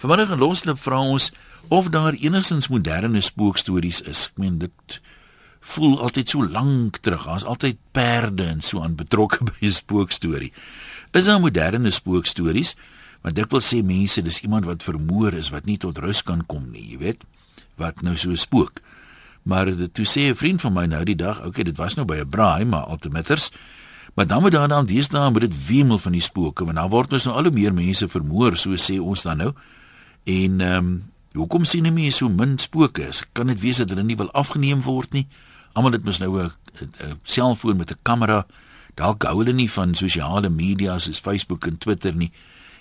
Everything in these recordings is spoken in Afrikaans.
Vanmiddag in Loslip vra ons of daar enigstens moderne spookstories is. Ek meen dit voel altyd so lank terug. Daar's altyd perde en so aan betrokke by 'n spookstorie. Is daar moderne spookstories? Want dit wil sê mense, dis iemand wat vermoor is wat nie tot rus kan kom nie, jy weet, wat nou so spook. Maar toe sê 'n vriend van my nou die dag, okay, dit was nou by 'n braai, maar altemeters Maar dan moet daar dan deesdae moet dit wemel van die spooke, want dan word ons nou al hoe meer mense vermoor, so sê ons dan nou. En ehm um, hoekom sien nie mense so min spooke? Kan dit wees dat hulle nie wil afgeneem word nie? Almal het mos nou 'n selfoon met 'n kamera. Dalk hou hulle nie van sosiale media soos Facebook en Twitter nie.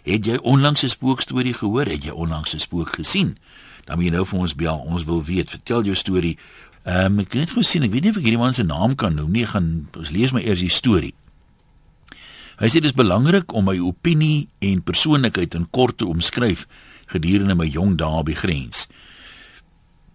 Het jy onlangs 'n spookstorie gehoor? Het jy onlangs 'n spook gesien? Dan moet jy nou vir ons bel. Ons wil weet. Vertel jou storie. Ehm um, ek het net gesien, ek weet nie of ek hierdie man se naam kan noem nie. Gaan ons lees maar eers die storie. Hy sê dit is belangrik om my opinie en persoonlikheid in kort te omskryf gedurende my jong dae by grens.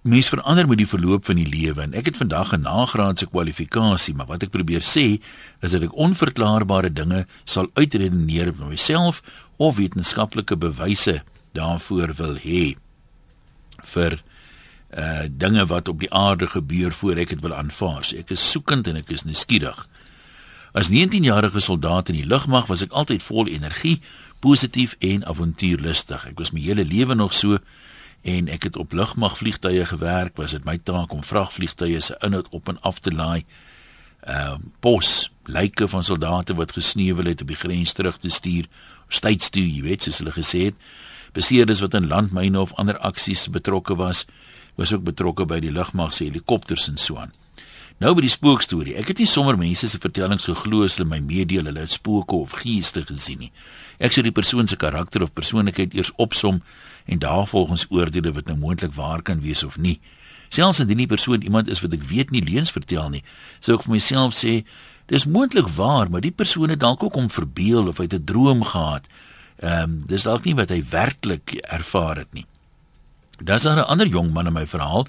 Mens verander met die verloop van die lewe en ek het vandag 'n nagraadse kwalifikasie, maar wat ek probeer sê is dat ek onverklaarbare dinge sal uitredeneer op myself of wetenskaplike bewyse daarvoor wil hê vir uh dinge wat op die aarde gebeur voor ek dit wil aanvaar. Ek is soekend en ek is nuuskierig. As 19-jarige soldaat in die lugmag was ek altyd vol energie, positief en avontuurlustig. Ek was my hele lewe nog so en ek het op lugmagvliegtuie gewerk, was dit my taak om vragvliegtuie se inhoud op en af te laai. Ehm uh, pos, lyke van soldate wat gesneuwel het op die grens terug te stuur, steeds toe, jy weet, soos hulle gesê het. Beseerdes wat in landmyne of ander aksies betrokke was, was ook betrokke by die lugmag se helikopters en so aan. Nou by die spookstorie. Ek het nie sommer mense se vertellings geglo as hulle my meedeel hulle het spooke of geeste gesien nie. Ek sou die persoon se karakter of persoonlikheid eers opsom en daarvolgens oordeele wat nou moontlik waar kan wees of nie. Selfs indien die persoon iemand is wat ek weet nie leuns vertel nie, sou ek vir myself sê dis moontlik waar, maar die persoon het dalk ook om verbeel of hy 'n droom gehad. Ehm um, dis dalk nie wat hy werklik ervaar het nie. Daar's 'n ander jong man in my verhaal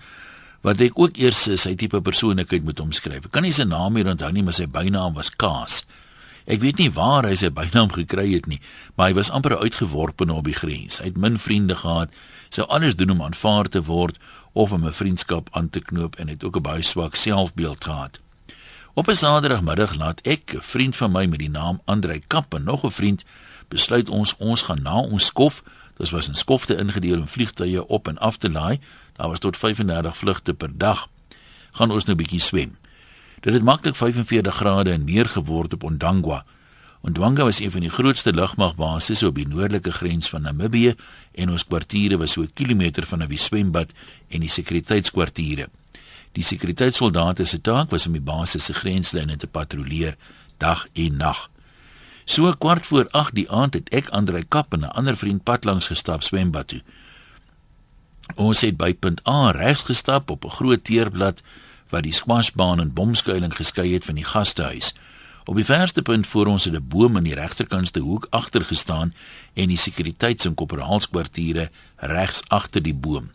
wat ek ook eers sy tipe persoonlikheid moet omskryf. Ek kan nie sy naam hier onthou nie, maar sy bynaam was Kaas. Ek weet nie waar hy sy bynaam gekry het nie, maar hy was amper uitgeworpe op die grens. Hy het min vriende gehad, sou alles doen om aanvaar te word of om 'n vriendskap aan te knoop en het ook 'n baie swak selfbeeld gehad. Op 'n Saterdagmiddag laat ek 'n vriend van my met die naam Andrei Kap en nog 'n vriend besluit ons ons gaan na ons skof Dit was in skofte ingedeel om vliegtuie op en af te laai. Daar was tot 35 vlugte per dag. Gaan ons nou bietjie swem. Dit het maklik 45 grade en meer geword op Ondangwa. Ondangwa was een van die grootste lugmagbasisse op die noordelike grens van Namibië en ons kwartiere was so 'n kilometer van 'n swembad en die sekuriteitskwartiere. Die sekuriteitssoldate se taak was om die basis se grenslyne te patrolleer dag en nag. So kwart voor 8 die aand het ek Andre Kap en 'n ander vriend pad langs gestap swembad toe. Ons het by punt A regs gestap op 'n groot teerblad wat die squashbaan en bomskuiling geskei het van die gastehuis. Op die verste punt voor ons het 'n boom aan die regterkantste hoek agter gestaan en die sekuriteits- en korporaalskwartiere regs agter die boom.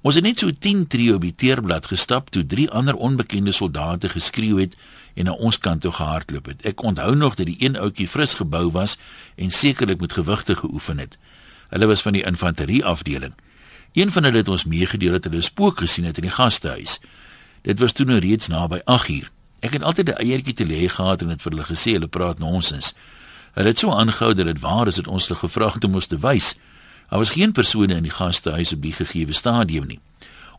Ons het net so 10 tree op die teerblad gestap toe drie ander onbekende soldate geskreeu het en na ons kant toe gehardloop het. Ek onthou nog dat die een ouetjie fris gebou was en sekerlik met gewigte geoefen het. Hulle was van die infanterie afdeling. Een van hulle het ons meegedeel dat hulle 'n spook gesien het in die gastehuis. Dit was toe nou reeds naby 8uur. Ek het altyd 'n eiertjie te lê gehad en het vir hulle gesê hulle praat nonsens. Hulle het so aangehou dat dit waar is dat ons hulle gevra het om ons te wys. Daar was geen persone in die gastehuis op die gegeewe stadium nie.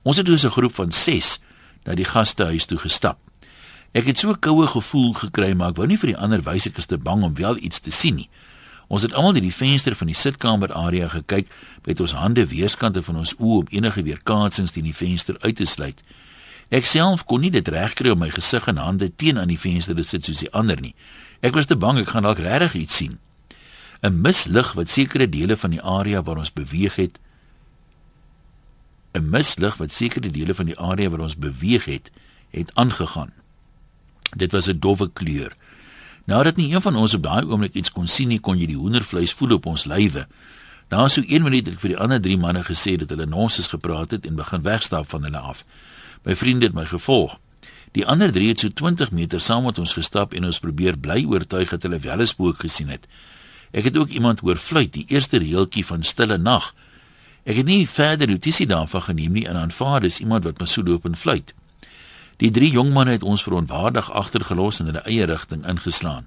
Ons het dus 'n groep van 6 na die gastehuis toe gestap. Ek het so 'n koue gevoel gekry, maar ek wou nie vir die ander wys ek is te bang om wel iets te sien nie. Ons het almal deur die venster van die sitkamer area gekyk met ons hande weerskante van ons oë om enige weerkaatsings teen die venster uit te sluit. Ek self kon nie dit regkry om my gesig en hande teen aan die venster te sit soos die ander nie. Ek was te bang ek gaan dalk regtig iets sien. 'n Mislig wat sekere dele van die area waar ons beweeg het 'n mislig wat sekere dele van die area waar ons beweeg het, het aangegaan. Dit was 'n dowwe kleur. Nadat nie een van ons op daai oomblik iets kon sien nie, kon jy die hoendervleis voel op ons lywe. Na so 1 minuut het ek vir die ander 3 manne gesê dat hulle nonsens gepraat het en begin wegstap van hulle af. My vriende het my gevolg. Die ander 3 het so 20 meter saam met ons gestap en ons probeer bly oortuig dat hulle wel 'n spook gesien het. Ek het ook iemand hoor fluit, die eerste reeltjie van Stille Nag Ek het nie verder notisie daarvan geneem nie en aanvaar dis iemand wat my so loop en fluit. Die drie jong manne het ons verontwaardig agtergelos en in 'n eie rigting ingeslaan.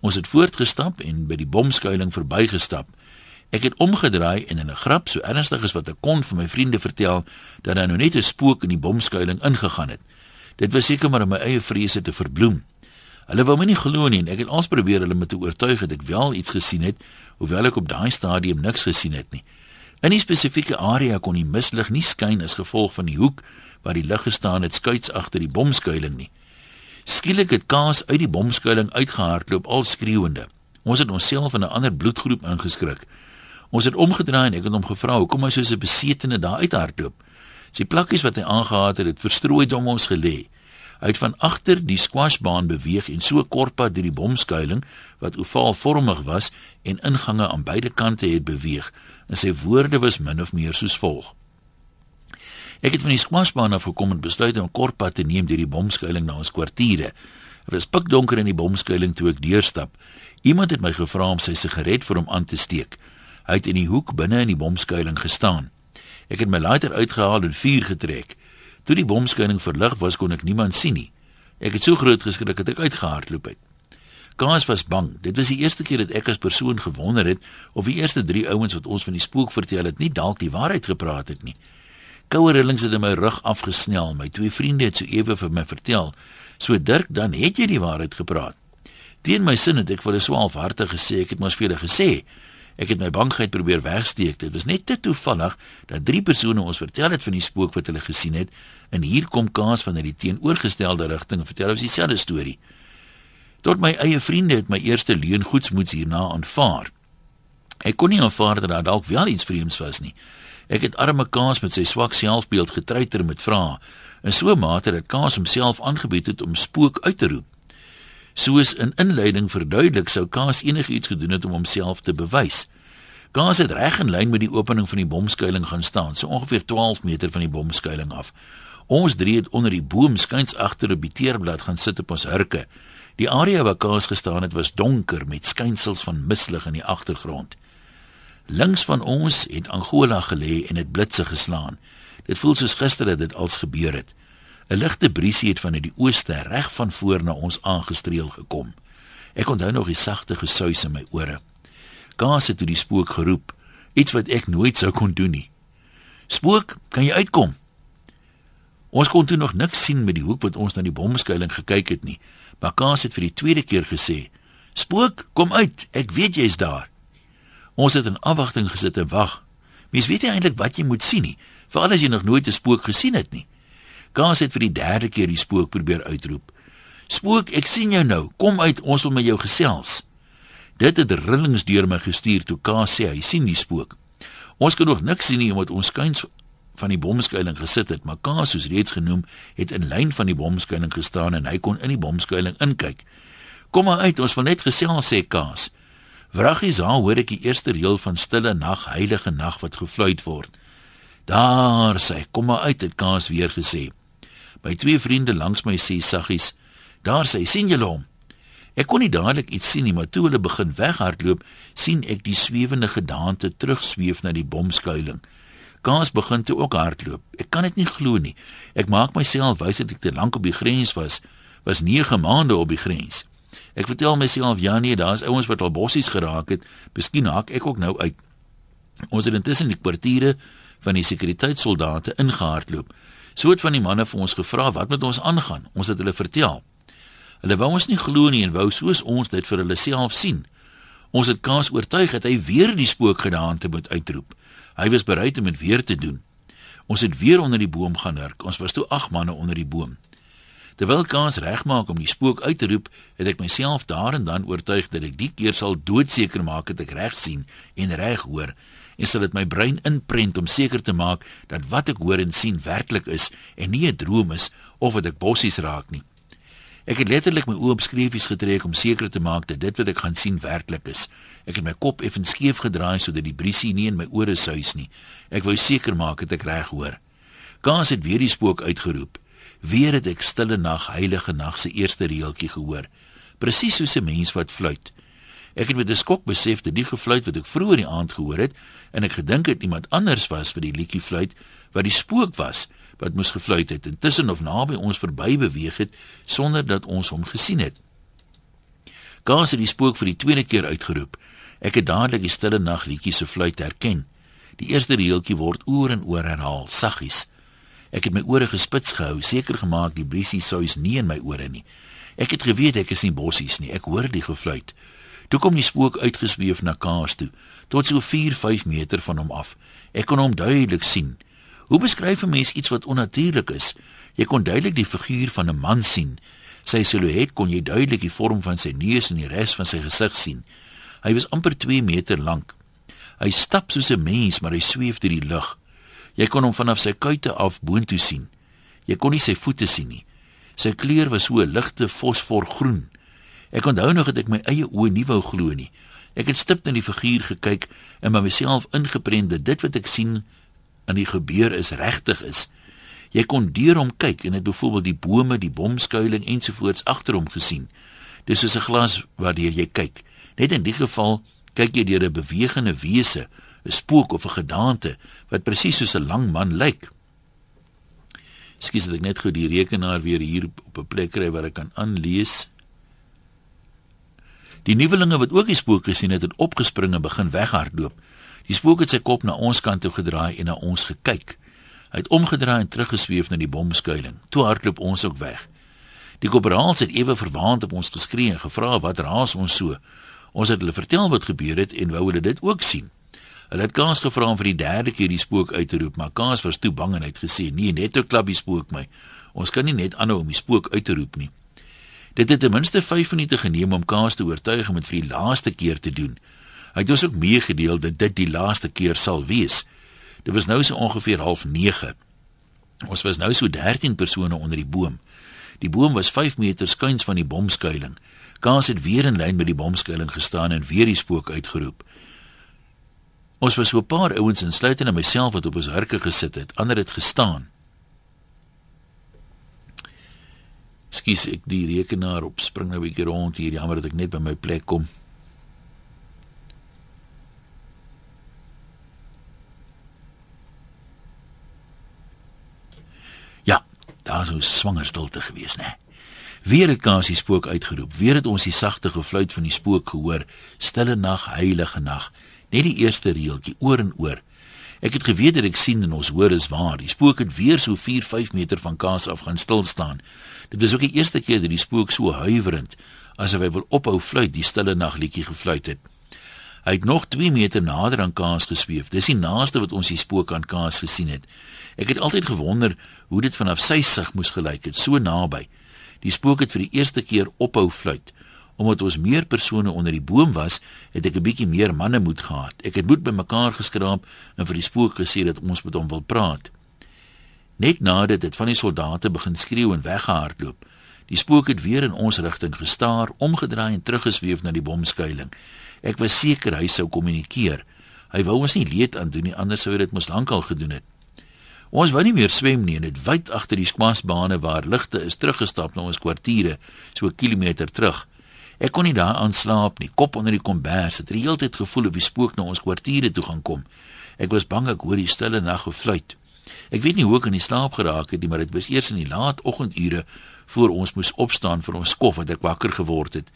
Ons het voortgestap en by die bomskuiling verbygestap. Ek het omgedraai en in 'n grap so ernstig as wat ek kon vir my vriende vertel dat daar nou net 'n spook in die bomskuiling ingegaan het. Dit was seker maar om my eie vrese te verbloem. Hulle wou my nie glo nie en ek het als probeer hulle met te oortuig dat ek wel iets gesien het, hoewel ek op daai stadium niks gesien het nie. In 'n spesifieke area kon die mislig nie skyn as gevolg van die hoek waar die lig gestaan het skuits agter die bomskuiling nie. Skielik het Kaas uit die bomskuiling uitgehardloop al skreeuende. Ons het onsself in 'n ander bloedgroep ingeskrik. Ons het omgedraai en ek het hom gevra hoekom hy soos 'n besetene daar uithardloop. Sy plakkies wat hy aangetree het, het verstrooi om ons gelê. Hy het van agter die squashbaan beweeg en so kort pad deur die bomskuiling wat ovaalvormig was en ingange aan beide kante het beweeg. En sy woorde was min of meer soos volg: Ek het van die squashbaan af gekom en besluit om 'n kort pad te neem deur die bomskuiling na ons kwartiere. Dit was pikdonker in die bomskuiling toe ek deurstap. Iemand het my gevra om sy sigaret vir hom aan te steek. Hy het in die hoek binne in die bomskuiling gestaan. Ek het my lighter uitgehaal en vuur getrek. Toe die bomskuiling verlig was, kon ek niemand sien nie. Ek het so groot geskrik dat ek uitgehardloop het. Kaas was bang. Dit was die eerste keer dat ek as persoon gewonder het of die eerste 3 ouens wat ons van die spook vertel het nie dalk die waarheid gepraat het nie. Koue rillings het in my rug afgesnel. My twee vriende het so ewe vir my vertel. So Dirk, dan het jy die waarheid gepraat. Teen my sin het ek vir 'n swaalhartig gesê, ek het mos vir julle gesê. Ek het my bangheid probeer wegsteek. Dit was net te toevallig dat drie persone ons vertel het van die spook wat hulle gesien het en hier kom Kaas van uit die teenoorgestelde rigting en vertel ons dieselfde storie. Tot my eie vriende het my eerste leuen goedsmoeds hierna aanvaar. Ek kon nie aanvaar dat daar dalk wel iets vreemds was nie. Ek het arme Kaas met sy swak selfbeeld getreiter met vrae. En so mate dat Kaas homself aangebied het om spook uit te roep. Soos 'n in inleiding verduidelik sou Kaas enigiets gedoen het om homself te bewys. Kaas het reg in lyn met die opening van die bomskuiling gaan staan, so ongeveer 12 meter van die bomskuiling af. Ons drie het onder die boom skuins agter op die teerblad gaan sit op ons hurke. Die area waar Kaas gestaan het was donker met skynsels van mislig in die agtergrond. Links van ons het Angola gelê en dit blitse geslaan. Dit voel soos gister dat dit als gebeur het. 'n Ligte briesie het vanuit die ooste reg van voor na ons aangestreel gekom. Ek onthou nog die sagte gesuis in my ore. Kaas het toe die spook geroep, iets wat ek nooit sou kon doen nie. Spook, kan jy uitkom? Ons kon toe nog niks sien met die hoek wat ons na die bomskuiling gekyk het nie. Maar Kaas het vir die tweede keer gesê: "Spook, kom uit. Ek weet jy's daar." Ons het in afwagting gesit en wag. Mens weet nie eintlik wat jy moet sien nie, veral as jy nog nooit 'n spook gesien het nie. Kaas het vir die derde keer die spook probeer uitroep. Spook, ek sien jou nou. Kom uit, ons wil met jou gesels. Dit het rillings deur my gestuur toe Kaas sê hy sien die spook. Ons kan nog niks sien nie omdat ons skuins van die bomskuiling gesit het, maar Kaas soos reeds genoem, het in lyn van die bomskuiling gestaan en hy kon in die bomskuiling inkyk. Kom maar uit, ons wil net gesels sê Kaas. Wraggies, daar hoor ek die eerste reël van stille nag, heilige nag wat gefluit word. Daar sê, kom maar uit, het Kaas weer gesê. My twee vriende langs my sê saggies, daar sê, sien julle hom? Ek kon nie dadelik iets sien nie, maar toe hulle begin weghardloop, sien ek die swewende gedaante terugsweef na die bomskuiling. Kaas begin toe ook hardloop. Ek kan dit nie glo nie. Ek maak myself wys dat ek te lank op die grens was, was 9 maande op die grens. Ek vertel myself ja nee, daar's ouens wat al bossies geraak het. Miskien haak ek ook nou uit. Ons het intussen die kwartiere van die sekuriteitssoldate ingehardloop. So het van die manne vir ons gevra wat met ons aangaan. Ons het hulle vertel. Hulle wou ons nie glo nie en wou soos ons dit vir hulle self sien. Ons het kaas oortuig dat hy weer die spookgedaante moet uitroep. Hy was bereid om dit weer te doen. Ons het weer onder die boom gaan hurk. Ons was toe 8 manne onder die boom. Terwyl kans regmaak om die spook uit te roep, het ek myself daar en dan oortuig dat ek die keer sal doodseker maak dat ek reg sien en reg hoor en sal dit my brein inprent om seker te maak dat wat ek hoor en sien werklik is en nie 'n droom is of dat ek bossies raak nie. Ek het letterlik my oë op skreefies getrek om seker te maak dat dit wat ek gaan sien werklik is. Ek het my kop effens skeef gedraai sodat die briesie nie in my ore suis nie. Ek wou seker maak dat ek reg hoor. Kans het weer die spook uitgeroep. Weer het ek stille nag, heilige nag se eerste reeltjie gehoor, presies soos 'n mens wat fluit. Ek het met 'n skok besef dat die gefluit wat ek vroeër die aand gehoor het en ek gedink het iemand anders was vir die liedjie fluit wat die spook was wat moes gefluit het intussen of naby ons verby beweeg het sonder dat ons hom gesien het. Gaas het die spook vir die tweede keer uitgeroep. Ek het dadelik die stille nagliedjie se fluit herken. Die eerste reeltjie word oor en oor herhaal, saggies. Ek het my ore gespits gehou, seker gemaak die briesie sous nie in my ore nie. Ek het geweet ek is nie bossies nie. Ek hoor die gefluit. Toe kom die spook uitgesweef na Kaas toe, tot so 4-5 meter van hom af. Ek kon hom duidelik sien. Hoe beskryf 'n mens iets wat onnatuurlik is? Jy kon duidelik die figuur van 'n man sien. Sy silhouet kon jy duidelik die vorm van sy neus en die res van sy gesig sien. Hy was amper 2 meter lank. Hy stap soos 'n mens, maar hy sweef deur die lug. Jy kon hom vanaf sy kuite af boontoe sien. Jy kon nie sy voete sien nie. Sy kleur was so 'n ligte fosforgroen. Ek onthou nog dat ek my eie oë nie wou glo nie. Ek het stipt na die figuur gekyk en by myself ingeprent dat dit wat ek sien in die gebeur is regtig is. Jy kon deur hom kyk en het byvoorbeeld die bome, die bomskuiling ensovoorts agter hom gesien. Dis soos 'n glas waardeur jy kyk. Net in die geval kyk jy deur 'n bewegende wese, 'n spook of 'n gedaante wat presies soos 'n lang man lyk. Skus dat ek net gou die rekenaar weer hier op 'n plek kry waar ek kan aanlees. Die nuwelinge wat ook die spook gesien het, het opgespring en begin weghardloop. Die spook het sy kop na ons kant toe gedraai en na ons gekyk. Hy het omgedraai en teruggesweef na die bomskuiling. Toe hardloop ons ook weg. Die korporaals het ewe verwaand op ons geskree en gevra wat raas ons so. Ons het hulle vertel wat gebeur het en wou hulle dit ook sien. Hulle het Kaas gevra om vir die derde keer die spook uit te roep, maar Kaas was toe bang en het gesê: "Nee, net 'n klap die spook my. Ons kan nie net aanhou om die spook uit te roep nie." Dit het ten minste 5 minute geneem om Kaas te oortuig om dit vir die laaste keer te doen. Hy het ons ook meegedeel dat dit die laaste keer sal wees. Dit was nou so ongeveer 09:30. Ons was nou so 13 persone onder die boom. Die boom was 5 meter skuins van die bomskuiling. Kaas het weer in lyn met die bomskuiling gestaan en weer die spook uitgeroep. Ons was so 'n paar ouens insluitend en myself wat op ons hurke gesit het, ander het gestaan. Skus ek die rekenaar op spring nou 'n bietjie rond hier, jammer dat ek net by my plek kom. Sou swanger stilte gewees, né? Weer het Kasie spook uitgeroep. Weer het ons die sagte gefluit van die spook gehoor. Stille nag, heilige nag. Net die eerste reeltjie oor en oor. Ek het geweet dat ek sien en ons hoor is waar. Die spook het weer so 4, 5 meter van Kaas af gaan stil staan. Dit was ook die eerste keer dat die spook so huiwerend asof hy wil ophou fluit, die stille nagliedjie gefluit het. Hy het nog 2 meter nader aan Kaas gesweef. Dis die naaste wat ons die spook aan Kaas gesien het. Ek het altyd gewonder hoe dit vanaf sy sig moes gelyk het, so naby. Die spook het vir die eerste keer ophou fluit. Omdat ons meer persone onder die boom was, het ek 'n bietjie meer manne moed gehad. Ek het moed bymekaar geskraap en vir die spook gesê dat ons met hom wil praat. Net nadat dit van die soldate begin skreeu en weggehardloop, die spook het weer in ons rigting gestaar, omgedraai en teruggesweef na die bomskuiling. Ek was seker hy sou kommunikeer. Hy wou ons nie leed aan doen nie, anders sou hy dit mos lankal gedoen het. Ons wou nie meer swem nie en het wyd agter die skwasbane waar ligte is teruggestap na ons kwartiere, so 'n kilometer terug. Ek kon nie daar aan slaap nie, kop onder die kombers, het reeltyd gevoel of die spook na ons kwartiere toe gaan kom. Ek was bang ek hoor die stille nag gefluit. Ek weet nie hoe ek in die slaap geraak het nie, maar dit was eers in die laat oggendure voor ons moes opstaan vir ons kof wat ek wakker geword het.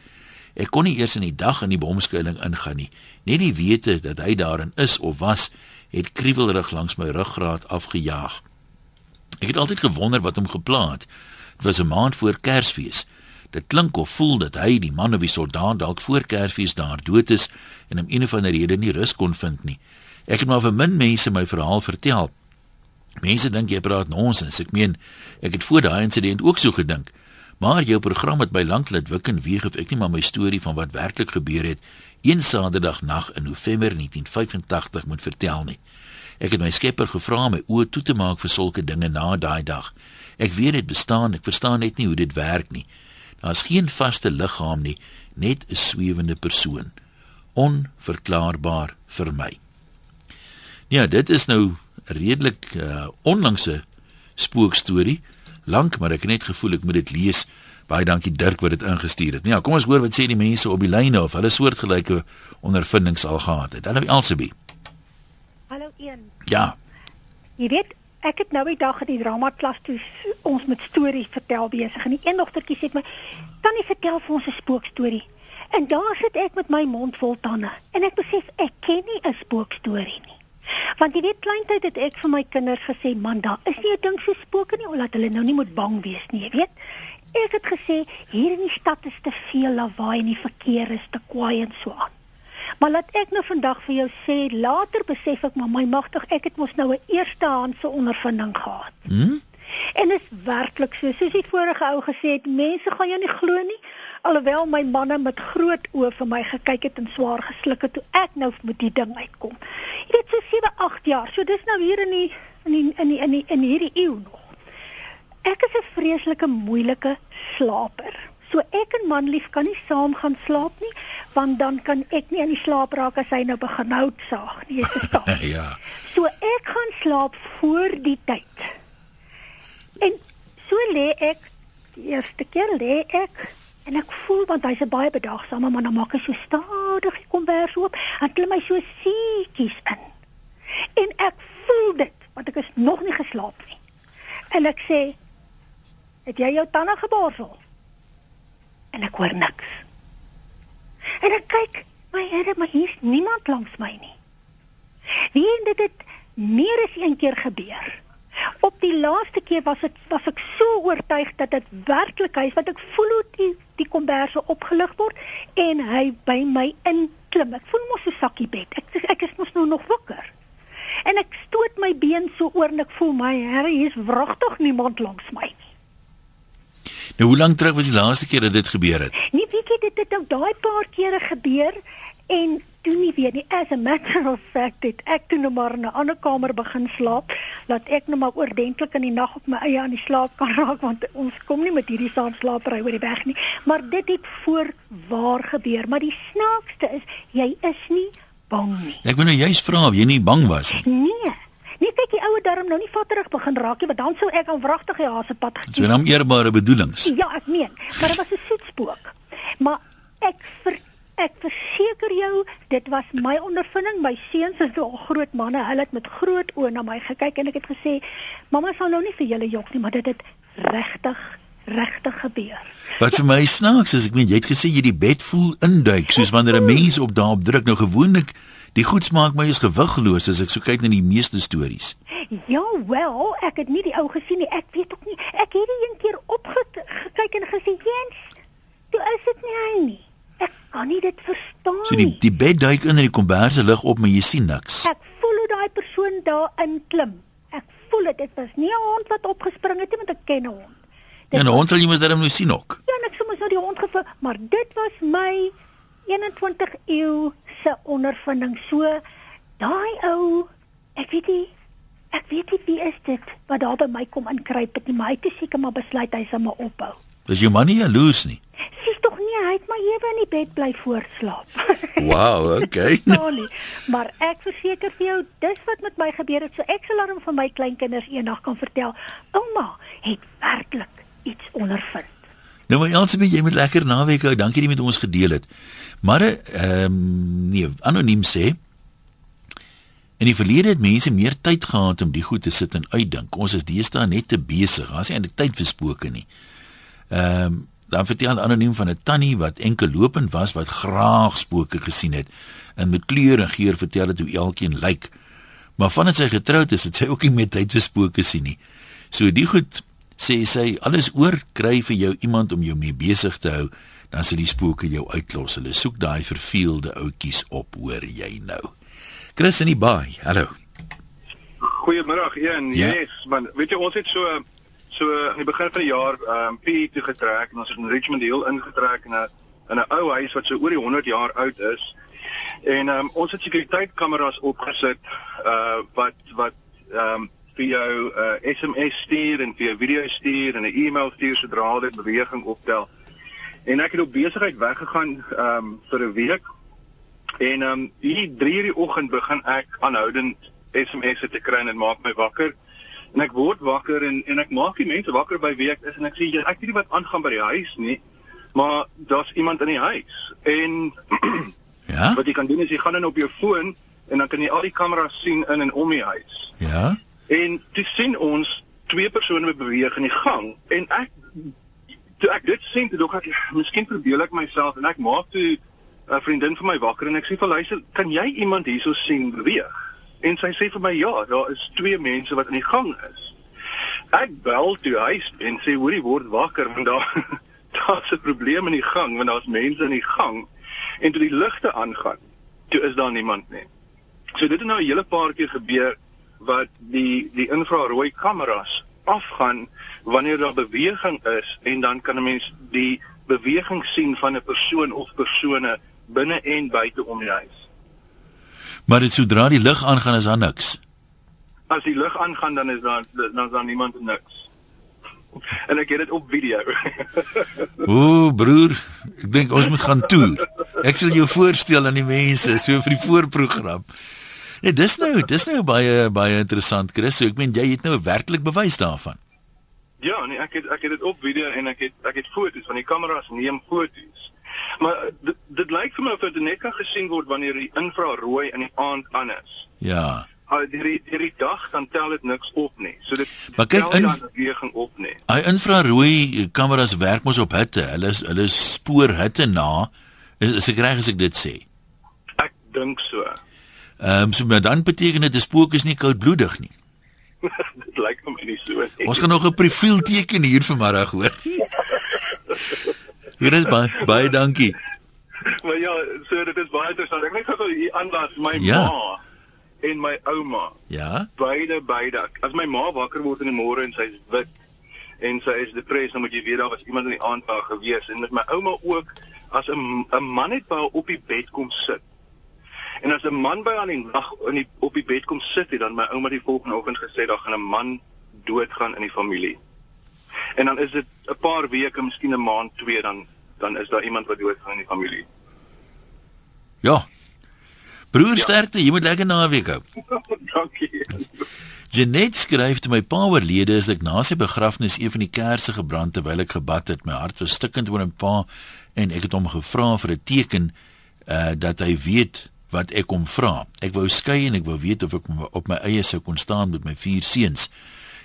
Ek kon nie eers in die dag in die bomskuiling ingaan nie. Net die wete dat hy daarin is of was, het kriewelrig langs my ruggraat afgejaag. Ek het altyd gewonder wat hom geplaat. Dit was 'n maand voor Kersfees. Dit klink of voel dat hy, die man of die soldaat dalk voor Kersfees daar dood is en om een of ander rede nie rus kon vind nie. Ek het maar vir min mense my verhaal vertel. Mense dink jy praat nonsens. Ek meen, ek het voor daai insident ook so gedink. Maar jou program het my lank laat wik en weeg of ek nie maar my storie van wat werklik gebeur het een Saterdag nag in November 1985 moet vertel nie. Ek het my skepper gevra om my oë toe te maak vir sulke dinge na daai dag. Ek weet dit bestaan, ek verstaan net nie hoe dit werk nie. Daar's geen vaste liggaam nie, net 'n swewende persoon. Onverklaarbaar vir my. Ja, dit is nou redelik uh, onlangse spookstorie. Lank, maar ek het net gevoel ek moet dit lees Baie dankie Dirk wat dit ingestuur het. Nou ja, kom ons hoor wat sê die mense op die lyne of hulle soortgelyke ondervindings al gehad het. Hallo Elsabie. Hallo een. Ja. Jy weet, ek het nou die dag in die drama klas toe ons met stories vertel besig en die een dogtertjie sê my, "Tannie vertel vir ons 'n spookstorie." En daar sit ek met my mond vol tande en ek besef ek ken nie 'n spookstorie nie. Want jy weet kleintyd het ek vir my kinders gesê, "Man, daar is nie 'n ding so spooke nie, omdat hulle nou nie moet bang wees nie, jy weet." Ek het gesê, "Hier in die stad is te veel lawaai en die verkeer is te kwaai en so aan." Maar laat ek nou vandag vir jou sê, later besef ek maar my magtig, ek het mos nou 'n eerstehandse ondervinding gehad. Hm? En dit is werklik so, soos die vorige ou gesê het, mense gaan jou nie glo nie. Alhoewel my manne met groot oë vir my gekyk het en swaar gesluk het toe ek nou met die ding uitkom. Jy weet so 7, 8 jaar. So dis nou hier in die in die in die in, die, in hierdie eeu nog. Ek is 'n vreeslike moeilike slaper. So ek en manlief kan nie saam gaan slaap nie, want dan kan ek nie in die slaap raak as hy nou begin hout saag nie, jy verstaan. ja. So ek gaan slaap voor die tyd. En so lê ek die eerste keer lê ek en ek voel want hy's 'n baie bedaagsame man, dan maak hy so stadig die kombers oop en klim my so siekies in. En ek voel dit, want ek is nog nie geslaap nie. En ek sê, "Het jy jou tande geborsel?" en ek hoor niks. En ek kyk, my Here, maar hier's niemand langs my nie. Wie en dit het meer as een keer gebeur. Op die laaste keer was dit was ek so oortuig dat dit werklik is wat ek voel hoe die die komberse opgelig word en hy by my inklim. Ek voel mos so sakkie bed. Ek ek is mos nou nog wakker. En ek stoot my been so oor en ek voel my Here, hier's wragtig niemand langs my nie. Nou hoe lank terug was die laaste keer dat dit gebeur het? Nee, weet jy dit het nou daai paar kere gebeur en toe nie weer nie. As a matter of fact, het ek toe nou maar in 'n ander kamer begin slaap, laat ek nou maar oordentlik in die nag op my eie aan die slaap kan raak want ons kom nie met hierdie saamslapery oor die weg nie. Maar dit het voor waar gebeur, maar die snaakste is jy is nie bang nie. Ek wou nou juist vra of jy nie bang was nie. Nee. Nee, kyk die ouer darm nou nie vatterig begin raak nie, want dan sou ek aan wragtig die hasepad gekies. So dan eerbare bedoelings. Ja, ek meen, maar dit was 'n soetspook. Maar ek ver, ek verseker jou, dit was my ondervinding. My seuns is al groot manne, hulle het met groot oë na my gekyk en ek het gesê, "Mamma sal nou nie vir julle jok nie, maar dit het regtig regtig gebeur." Wat vir my snaaks is, ek meen jy het gesê jy die bed voel induik soos wanneer 'n mens op daarop druk. Nou gewoonlik Die goed smaak my is gewigloos as ek so kyk na die meeste stories. Ja, wel, ek het nie die ou gesien nie. Ek weet ook nie. Ek het die een keer opgekyk en gesê, "Jens, toe is dit nie hy nie." Ek kan nie dit verstaan nie. So die die bed duik in en die komberse lig op, maar jy sien niks. Ek voel hoe daai persoon daar inklim. Ek voel dit, dit was nie 'n hond wat opgespring het nie, want ek ken 'n hond. Dit ja, 'n hond sal jy mos darem nou sien ook. Ja, ek sou mos nou die hond gevoel, maar dit was my 21 eeu se ondervinding. So daai ou, ek weet nie ek weet nie wie is dit wat daar by my kom inkruip het nie, maar hy het seker maar besluit hy sal maar ophou. Dis jou man nie jaloers nie. Sis tog nie, hy het maar ewe in die bed bly voorslaap. Wow, okay. Sorry, maar ek verseker vir jou, dis wat met my gebeur het. So ek sal aan van my kleinkinders eendag kan vertel, ouma het werklik iets ondervind. Nou maar Elsabie, jy moet lekker naweek hou. Dankie dat jy met ons gedeel het. Maar ehm um, nee, anoniem sê in die verlede het mense meer tyd gehad om die goed te sit en uitdink. Ons is deesdae net te besig. Ons het eintlik tyd vir spooke nie. Ehm um, dan vertel anoniem van 'n tannie wat enkel lopend was wat graag spooke gesien het en met kleur en geur vertel het hoe elkeen lyk. Maar vandat sy getroud is, het sy ook nie meer tyd vir spooke sien nie. So die goed sê sy alles oor kry vir jou iemand om jou mee besig te hou dan sal die spooke jou uitlos. Hulle soek daai verveelde ouetjies op, hoor jy nou. Chris in die baai. Hallo. Goeiemiddag. Een, ja. Yes, man. Weet jy ons het so so in die begin van die jaar ehm um, PE toe getrek en ons het in Richmond Hill ingetrek in 'n in 'n ou huis wat so oor die 100 jaar oud is. En ehm um, ons het sekuriteitkameras opgesit uh wat wat ehm um, vir jou uh, SMS stuur en vir jou video stuur en 'n e-mail stuur sodra dit beweging optel. En ek het op besigheid weggegaan ehm um, vir 'n week. En ehm um, hier 3:00 die oggend begin ek aanhoudend SMS'e te kry en dit maak my wakker. En ek word wakker en en ek maak die mense wakker by wie ek is en ek sê ek weet nie wat aangaan by die huis nie, maar daar's iemand in die huis. En Ja? wat jy kan doen is jy gaan in op jou foon en dan kan jy al die kameras sien in en om die huis. Ja? En toe sien ons twee persone beweeg in die gang en ek toe ek dit sien, toe dink ek miskien verbeel ek myself en ek maak toe 'n vriendin vir my wakker en ek sê vir haar, kan jy iemand hierso sien beweeg? En sy sê vir my, ja, daar is twee mense wat in die gang is. Ek bel toe huis en sê hoorie word wakker want daar daar's 'n probleem in die gang want daar's mense in die gang en toe die ligte aangaan, toe is daar niemand nie. So dit het nou 'n hele paar keer gebeur wat die die infrarooi kameras afgaan wanneer daar beweging is en dan kan 'n mens die beweging sien van 'n persoon of persone binne en buite om die huis. Maar dit sodra die lig aangaan is daar niks. As die lig aangaan dan is daar dan is daar niemand en niks. En ek het dit op video. O, broer, ek dink ons moet gaan toer. Ek sal jou voorstel aan die mense so vir die voorprogram. Nee, dis nou, dis nou baie baie interessant, Chris. So ek meen jy het nou werklik bewys daarvan. ja, nee, ek het ek het dit op video en ek het ek het foto's van die kameras neem foto's. Maar eh, dit, dit lyk vir my of dit net kan gesien word wanneer die infrarooi in die aand aan is. Ja. Uh, die die die dag dan tel dit niks op nie. So dit Maar kyk, in- beweging op nie. Hy infrarooi kameras werk mos op hitte. Hulle is hulle spoor hitte na. Is, is ek reg as ek dit sê? Ek dink so. Ehm um, so maar dan beteken dit 'n spook is nie koudbloedig nie. dit lyk vir my nie so nie. Ons gaan nog 'n profiel teken hier vanmiddag hoor. Hier is baie baie dankie. Maar ja, so dit is baie interessant. Ek net gou hier aanlas my Ja. ma en my ouma. Ja. Beide beide. As my ma wakker word in die môre en sy's wit en sy is depressed, dan moet jy weet daar was iemand in die aand daar gewees en met my ouma ook as 'n 'n man net by haar op die bed kom sit. En as 'n man by haar in die nag in die op die bed kom sit, het dan my ouma die volgende oggend gesê daar gaan 'n man doodgaan in die familie. En dan is dit 'n paar weke, miskien 'n maand, twee dan dan is daar iemand wat doodgaan in die familie. Ja. Broer sterkte, jy moet lekker naweek hou. Dankie. Janet skryf te my pa oorlede is ek na sy begrafnis een van die kersse gebrand terwyl ek gebad het. My hart was stikkend oor my pa en ek het hom gevra vir 'n teken uh dat hy weet wat ek hom vra. Ek wou skei en ek wou weet of ek op my eie sou kon staan met my vier seuns.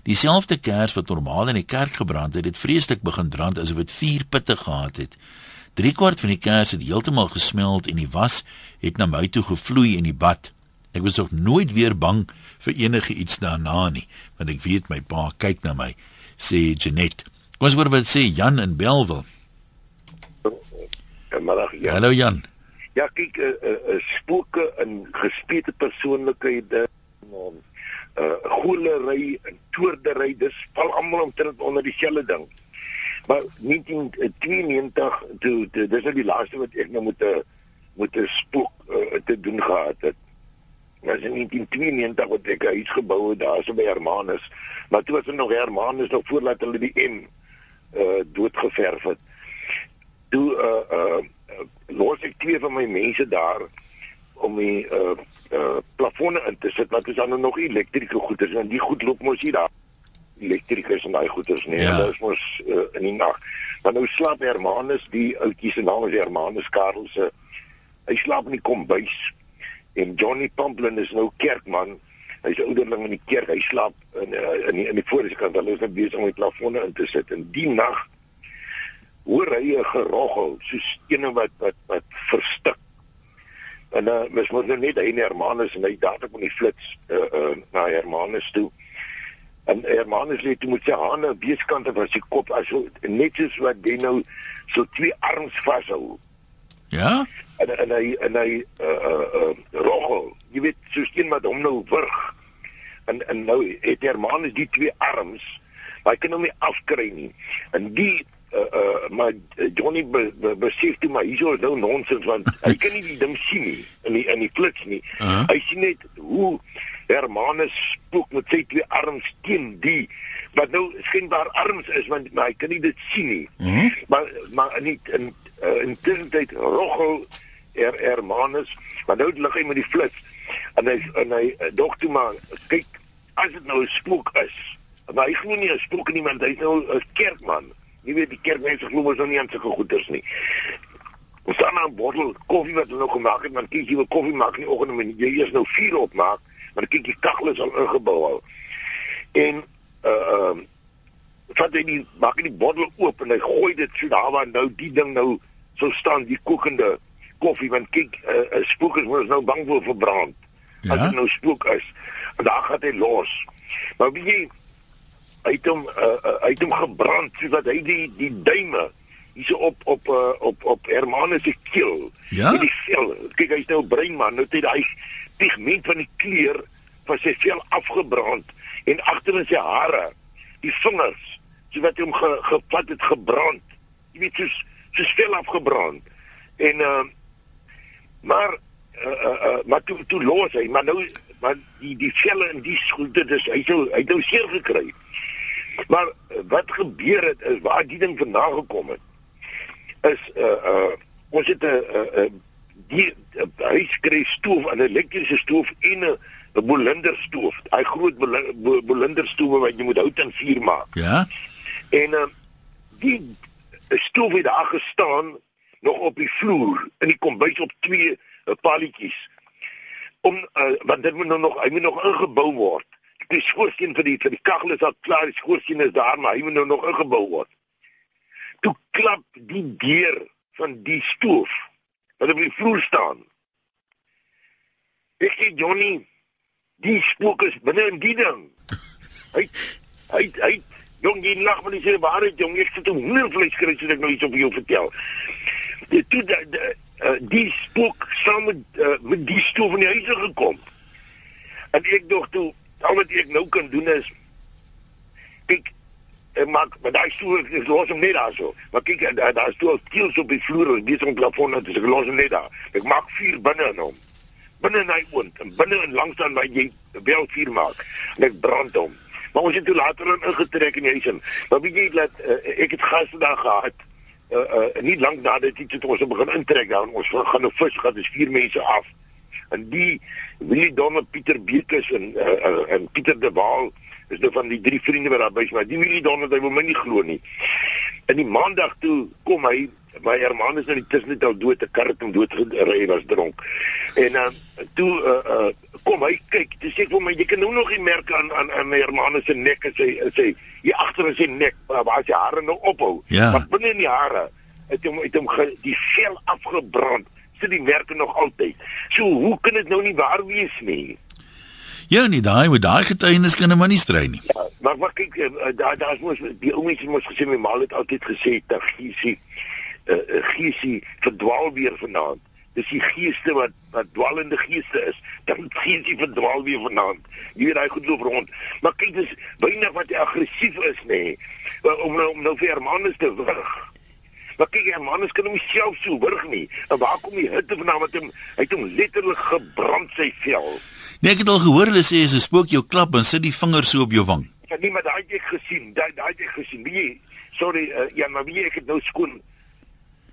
Dieselfde kers wat normaal in die kerk gebrand het, het vreeslik begin brand asof dit vier pitte gehad het. Drie kwart van die kers het heeltemal gesmelt en die was het na my toe gevloei in die bad. Ek was nog nooit weer bang vir enige iets daarna nie, want ek weet my pa kyk na my, sê Janet. Kom ons hoor wat sê Jan in Belwel. Middag ja. Hallo Jan. Ja, kyk, 'n uh, uh, uh, spooke in gespeelde persoonlikhede, um, uh goelery en toordery, dis val almal omtrent onder dieselfde ding. Maar 1992 toe, toe dis nou die laaste wat ek nou met 'n met 'n spook uh, te doen gehad het. Was in 1992 wat ek 'n huis gebou het daar so by Hermanus, maar toe was er nog Hermanus nog voordat hulle die M uh doodgeverf het. Toe uh uh los ek twee van my mense daar om die uh uh plafonne in te sit want is dan nog elektriese goeders en die goed loop mos hier daar. Elektrikus en daai goeders nee Ja. dit is mos uh, in die nag maar nou slaap Hermanus die ouetjie se naam is Hermanus Karel se hy slaap in die kombuis en Johnny Pamplin is nou kerkman. Hy's ouderling in die kerk hy slaap in uh, in die, in die voorste kant hulle is nou besig om die plafonne in te sit. En die nag hoor hy 'n geroggel soos ene wat wat wat verstik. En uh, mis mos nou net hy en Hermanus en hy dadelik met die flits uh, uh, na Hermanus toe. En Hermanus lê toe met sy hande aan weeskante van sy kop as so net soos wat hy nou so twee arms vashou. Ja? En en hy en hy uh uh, uh roggel. Jy weet soos een wat hom nou wurg. En en nou het Hermanus die twee arms, hy kan hom nie afkry nie. En die uh, uh maar Johnny be, be, besef toe maar hierso is nou nonsens want hy kan nie die ding sien nie in die in die flits nie. Uh -huh. Hy sien net hoe Hermanus spook met sy twee arms teen die wat nou skynbaar arms is want maar hy kan nie dit sien nie. Uh -huh. Maar maar in die, in uh, in tussentyd roggel er Hermanus, maar nou lig hy met die flits en hy en hy dog toe maar kyk as dit nou 'n spook is maar hy glo nie 'n spook nie, want hy's nou 'n kerkman. Jy weet die kerkmense glo mos nou nie aan sulke goeders nie. Ons staan aan 'n bottel koffie wat hulle nog gemaak het, maar kyk jy wil koffie maak in die oggend en jy eers nou vuur opmaak, maar kyk die kaggel is al ingebou al. En uh ehm uh, vat hy die maak die bottel oop en hy gooi dit so daar waar nou die ding nou sou staan, die kokende koffie want kyk 'n uh, uh, spook is mos nou bang vir verbrand. Ja? As dit nou spook is, en daar gaan hy los. Maar wie jy uit hom uh, uit hom gebrand sodat hy die die duime hierso op op uh, op op Hermanus se keel. Ja. Die vel. Kyk hy's nou 'n breinman, nou het hy pigment van die kleur van sy vel afgebrand en agter in sy hare, die vingers, so wat hom ge, gevat het gebrand. Jy weet soos soos vel afgebrand. En uh maar uh, uh, uh maar toe toe los hy, maar nou maar die die velle in die skoene dis hy sou hy het nou seer gekry. Maar wat gebeur het is waar die ding vandaan gekom het is uh uh ons het 'n uh, uh, die uh, huis kry stoof, 'n elektriese stoof en 'n 'n bolinder stoof. Hy groot bolinder stoof wat jy moet hout en vuur maak. Ja. En uh die stoof het daar gestaan nog op die vloer in die kombuis op twee uh, palletjies. Om uh, want dit moet nou nog hy moet nog ingebou word. Die skoorsteen vir die vir die kaggel is al klaar, die skoorsteen is daar, maar hy moet nou nog ingebou word toe klap die deur van die stoof wat op die vloer staan. Ek sê Johnny, die spook is binne in die ding. Hy hy hy jong jy lag maar jy sê waarheid jong ek sit 'n hoendervleis kry so ek nou iets op jou vertel. Dit toe dat die, uh, die spook saam met uh, met die stoof in die huis gekom. En ek dink toe al wat ek nou kan doen is kyk en maak maar daai stoel is los om net daar so. Maar kyk daar daar stoel skiels op die vloer en dis 'n plafon net is ek los net daar. Ek maak vuur binne in hom. Binne in hy woon en binne en langs dan waar jy wel vuur maak. En ek brand hom. Maar ons het toe later in ingetrek in die huis in. Maar weet jy dat uh, ek het gaste daar gehad. Uh uh nie lank nadat dit het ons begin intrek daar ons gaan nou vis gaan dis vier mense af. En die Willie Donner Pieter Bekes en uh, uh, en Pieter de Waal is nou van die drie vriende wat daar by is, maar die Willie Donald hy wil my nie glo nie. In die maandag toe kom hy my Hermanus in die tussen net al dood te het om dood gery was dronk. En dan uh, toe uh, uh, kom hy kyk, dis sê vir my jy kan nou nog die merke aan aan aan my Hermanus se nek en sy sê hier agter in sy nek waar sy hare nou ophou. Ja. Maar binne in die hare het hom het hom ge, die vel afgebrand. Sit die merke nog altyd. So hoe kan dit nou nie waar wees nie? Ja, nee, daai met daai getuienis kan 'n man nie strei nie. Ja, maar maar kyk, uh, daar daar's mos die ou mense mos gesê my ma het altyd gesê dat giesie uh, giesie verdwaal weer vanaand. Dis die geeste wat wat dwalende geeste is. Dan giesie verdwaal weer vanaand. Jy weet hy goed loop rond. Maar kyk dis byna wat aggressief is nê. Nee, om nou om nou vir Hermanus te wurg. Maar kyk Hermanus kan hom self so wurg nie. En waar kom die hitte vandaan met hom? Hy het hom letterlik gebrand sy vel. Nee, ek het al gehoor hulle sê as 'n spook jou klap en sit die vinger so op jou wang. Ja, nee, maar daai het ek gesien. Daai daai het ek gesien. Wie? Sorry, uh, ja, maar wie ek het nou skoon.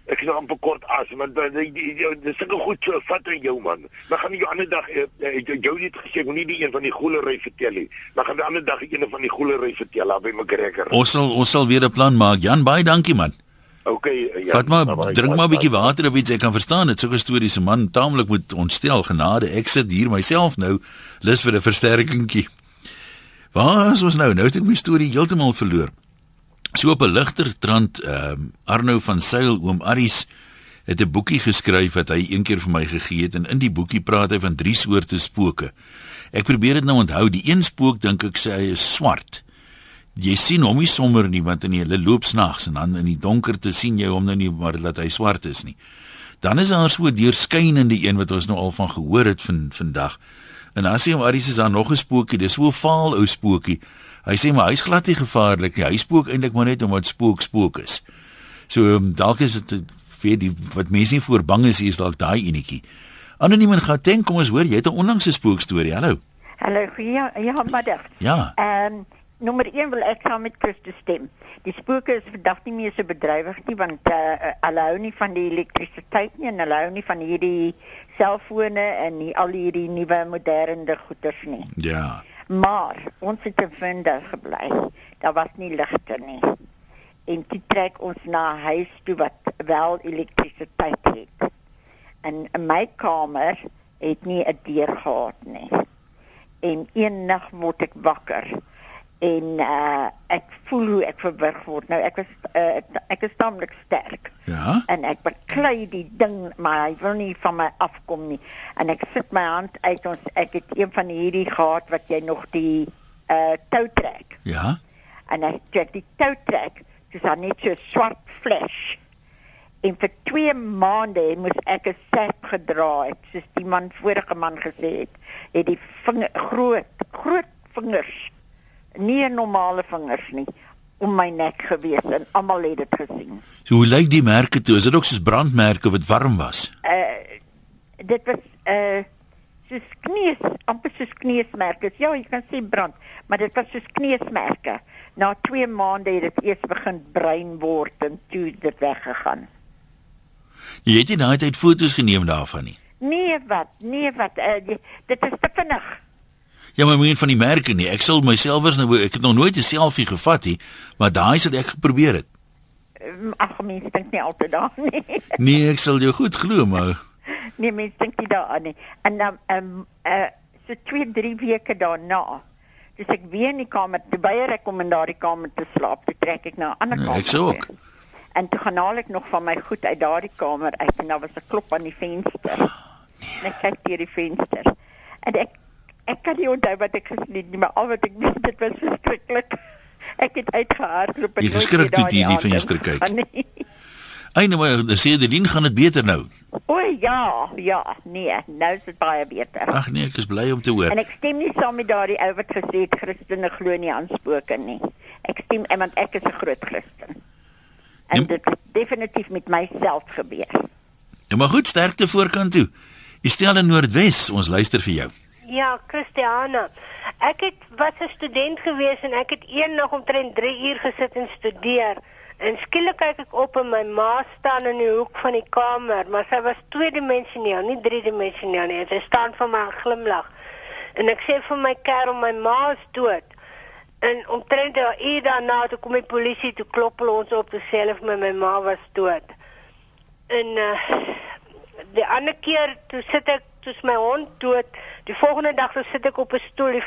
Ek is nog amper kort as, maar die die dis seker goed so vat aan jou man. Maar gaan jy ander dag uh, jou het gesê moenie die een van die goelery vertel nie. Maar gaan die ander dag een van die goelery vertel daar by McGregor. Ons sal ons sal weer 'n plan maak. Jan, baie dankie man. Okay, ja. Vat maar drink maar 'n bietjie water of iets ek kan verstaan dit sulke stories se man taamlik moet ontstel genade ek sit hier myself nou lus vir 'n versterkingkie. Waar is ons nou? Nou het ek my storie heeltemal verloor. So op 'n ligter trant ehm um, Arno van Sail oom Aries het 'n boekie geskryf wat hy eendag vir my gegee het en in die boekie praat hy van drie soorte spooke. Ek probeer dit nou onthou. Die een spook dink ek sê hy is swart jy sien hom nie sommer nie want in hulle loop snags en dan in die donkerte sien jy hom nou nie maar dat hy swart is nie. Dan is daar so 'n deurskynende een wat ons nou al van gehoor het van vandag. En dan sê hom Aries is daar nog 'n spookie, dis so 'n vaal ou spookie. Hy sê maar hy's glad nie gevaarlik nie. Hy spook eintlik maar net omdat spook spook is. So um, dalk is dit vir die wat mense nie voor bang is, is dalk daai enetjie. Anoniem en Gauteng, kom ons hoor, jy het 'n onlangse spookstorie. Hallo. Hallo, ja, ja, maar. Ja. Ehm um, nommer 1 wil ek saam met Christus stem. Die spooke is vandag nie meer so bedrywig nie want uh, hulle hou nie van die elektrisiteit nie en hulle hou nie van hierdie selfone en nie al hierdie nuwe moderne goeders nie. Ja. Maar ons het in Vinde gebly. Daar was nie ligte nie. En toe trek ons na huis toe wat wel elektrisiteit het. En in my kamer het nie 'n deur gehad nie. En een nag word ek wakker en uh ek voel hoe ek verwrig word. Nou ek was uh, ek is tamelik sterk. Ja. En ek beklei die ding, maar hy wil nie van my afkom nie. En ek sit my hand uit ons ek het een van hierdie gehad wat jy nog die uh tou trek. Ja. En ek trek die tou trek, dis dan net so swart flash. En vir 2 maande moes ek 'n sep gedra het, soos die man vorige man gesê het, het die vinger groot groot vingers nie 'n normale vingers nie om my nek gewees en almal het dit gesien. So hoe lyk die merke toe? Is dit ook soos brandmerke wat warm was? Uh dit was uh soos kneus, amper soos kneusmerke. Ja, jy kan sien brand, maar dit was soos kneusmerke. Na 2 maande het dit eers begin bruin word en toe dit weggegaan. Jy het nie daai tyd foto's geneem daarvan nie. Nee wat, nee wat, uh, dit is te vinnig. Ja, maar meen van die merke nie. Ek sal myself eens nou ek het nog nooit 'n selfie gevat nie, maar daai sal ek geprobeer het. Ag, mense dink nie altyd daaraan nie. Nee, ek sal jou goed glo, maar nee, mense dink nie daaraan nie. En dan ehm um, uh so 2, 3 weke daarna, dis ek weer in die kamer, toe weier ek om in daardie kamer te slaap, toe trek ek na 'n ander Nee, kamer. ek sou ook. toe. En toe gaan haal ek nog van my goed uit daardie kamer uit en daar was 'n klop aan die venster. En ek kyk deur die venster. En ek ek kan nie onthou wat ek gesien het nie, maar al wat ek weet dit was verskriklik. Ek het uitgehardloop en Jy nooit geskrik toe jy die aand venster ingegaan kyk. nie. Einde maar sê Adeline gaan dit beter nou. O ja, ja, nee, nou is dit baie beter. Ag nee, ek is bly om te hoor. En ek stem nie saam met daardie ou wat gesê het Christene glo nie aan spooke nie. Ek stem eh, want ek is 'n groot Christen. En Ja. dit het definitief met myself gebeur. Ja, maar goed, sterkte voorkant toe. Jy stel in Noordwes, ons luister vir jou. Ja, Christiana. Ek het was 'n student gewees en ek het eendag omtrent 3 uur gesit en studeer. En skielik kyk ek op en my ma staan in die hoek van die kamer, maar sy was tweedimensioneel, nie driedimensioneel nie. Sy staan vir my en glimlag. En ek sê vir my kerel, my ma is dood. En omtrent 'n uur daarna toe kom die polisie toe klop ons op te sê vir my my ma was dood. En uh die ander keer toe sit ek toe's my hond dood. Die volgende dag toe sit ek op 'n stoel.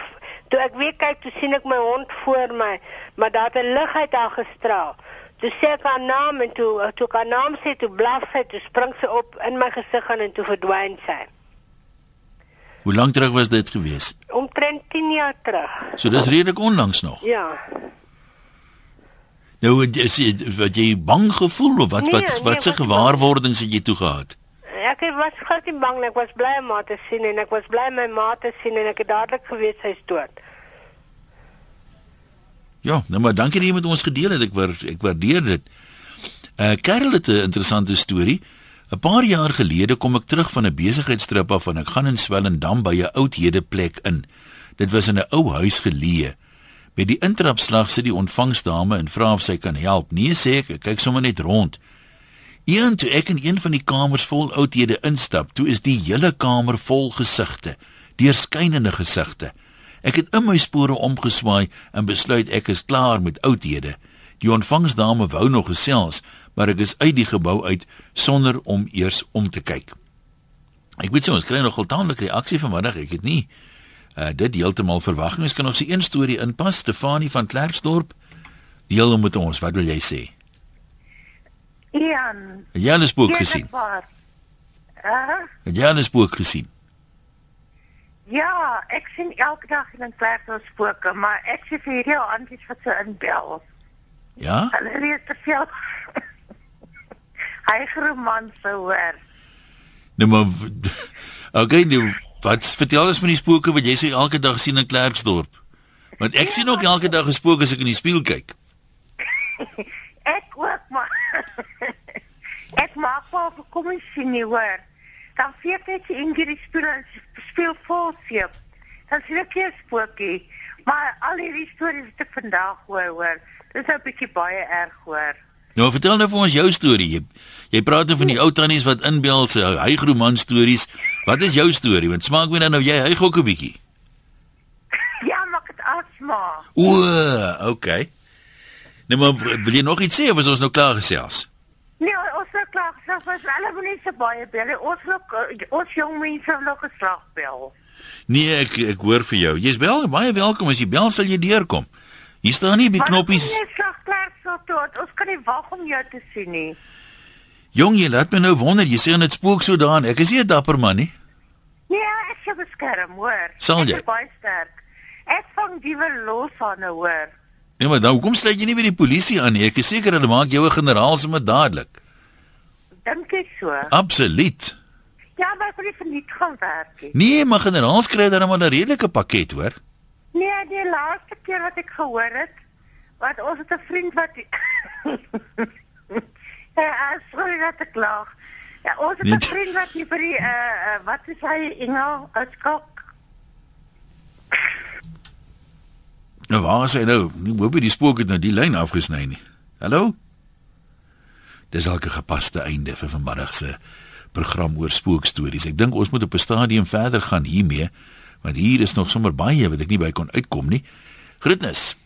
Toe ek weer kyk, toe sien ek my hond voor my, maar daar het 'n lig uit haar gestraal. Toe sê ek haar naam en toe toe ek haar naam sê, toe blaf sy, toe spring sy op in my gesig gaan en toe verdwyn sy. Hoe lank terug was dit gewees? Omtrent 10 jaar terug. So dis redelik onlangs nog. Ja. Nou is jy wat jy bang gevoel of wat Nee, wat nee, wat se was nie gewaarwordings het jy toe gehad? Ek was glad nie bang nie. Ek was bly om haar te sien en ek was bly my ma te sien en ek het dadelik geweet sy's dood. Ja, nou maar dankie dat jy met ons gedeel het. Ek waar, ek waardeer dit. Uh Karel het 'n interessante storie. 'n Paar jaar gelede kom ek terug van 'n besigheidstrip af en ek gaan in Swellendam by 'n oudhede plek in. Dit was in 'n ou huis geleë. Met die intrapslag sit die ontvangsdame en vra of sy kan help. Nee sê ek, ek kyk sommer net rond. Een toe ek in een van die kamers vol oudhede instap, toe is die hele kamer vol gesigte, deurskynende gesigte. Ek het in my spore omgeswaai en besluit ek is klaar met oudhede. Die ontvangsdame wou nog gesels, maar ek is uit die gebou uit sonder om eers om te kyk. Ek weet sê ons kry nogal taamlik reaksie vanmiddag. Ek het nie uh, dit heeltemal verwag nie. Ons kan nog se een storie inpas. Stefanie van Klerksdorp deel hom met ons. Wat wil jy sê? Ian, Het jy 'n spook gesien? eerlikwaar. Uh, Het jy 'n spook gesien? ja, ek sien elke dag in 'n plek so spooke, maar ek sê vir hierdie aanties wat se inbel. Ja? Hulle weet te veel. Hy is roman so hoor. Nou maar Okay, nou wat vertel ons van die spooke wat jy sê elke dag sien in Klerksdorp? Want ek sien ook elke dag 'n spook as ek in die spieël kyk. Ek ook maar. ek maak wel vir kommissie nie hoor. Dan sien ek net Ingrid die speel speel vol seep. Dan sien ek hier spookie. Maar al hierdie stories wat ek vandag hoor, hoor, dis 'n bietjie baie erg hoor. Nou vertel nou vir ons jou storie. Jy, jy praat nou van die ou tannies wat inbel se hygroman stories. Wat is jou storie? Want smaak my dan nou jy hyg ook 'n bietjie. Ja, maar ma. O, okay. Nou maar wil jy nog iets sê of is ons nou klaar gesels? Nee, ons is klaar. Selfs as alle mense baie bel. Ons wil ons jong mense wil ook geslag bel. Nee, ek ek hoor vir jou. Jy's wel baie welkom as jy bel sal jy deurkom. Hier staan nie by knoppies. Ons is klaar so tot. Ons kan nie wag om jou te sien nie. Jong, jy laat my nou wonder. Jy sê dit spook so daan. Ek is nie 'n dapper man nie. Nee, ek sê beskerm, hoor. Sal jy? Ek is baie sterk. Ek vang diewe los aan, nou, hoor. Nee, maar dan hoekom sluit jy nie by die polisie aan nie? Ek is seker hulle maak jou 'n generaal sommer dadelik. Dink jy so? Absoluut. Ja, maar vir die verniet gaan werk. nie. Nee, maar generaals kry dan maar 'n redelike pakket, hoor. Nee, die laaste keer wat ek gehoor het, wat ons het 'n vriend wat Ja, sorry dat ek lag. Ja, ons het 'n Niet. vriend wat hier vir die uh, uh wat is hy Engel uitskok. Nou waar is hy nou? Nie hoop jy die spook het nou die lyn afgesny nie. Hallo? Dis alke gepaste einde vir vanmiddag se program oor spookstories. Ek dink ons moet op 'n stadium verder gaan hiermee, want hier is nog sommer baie wat ek nie by kon uitkom nie. Groetnis.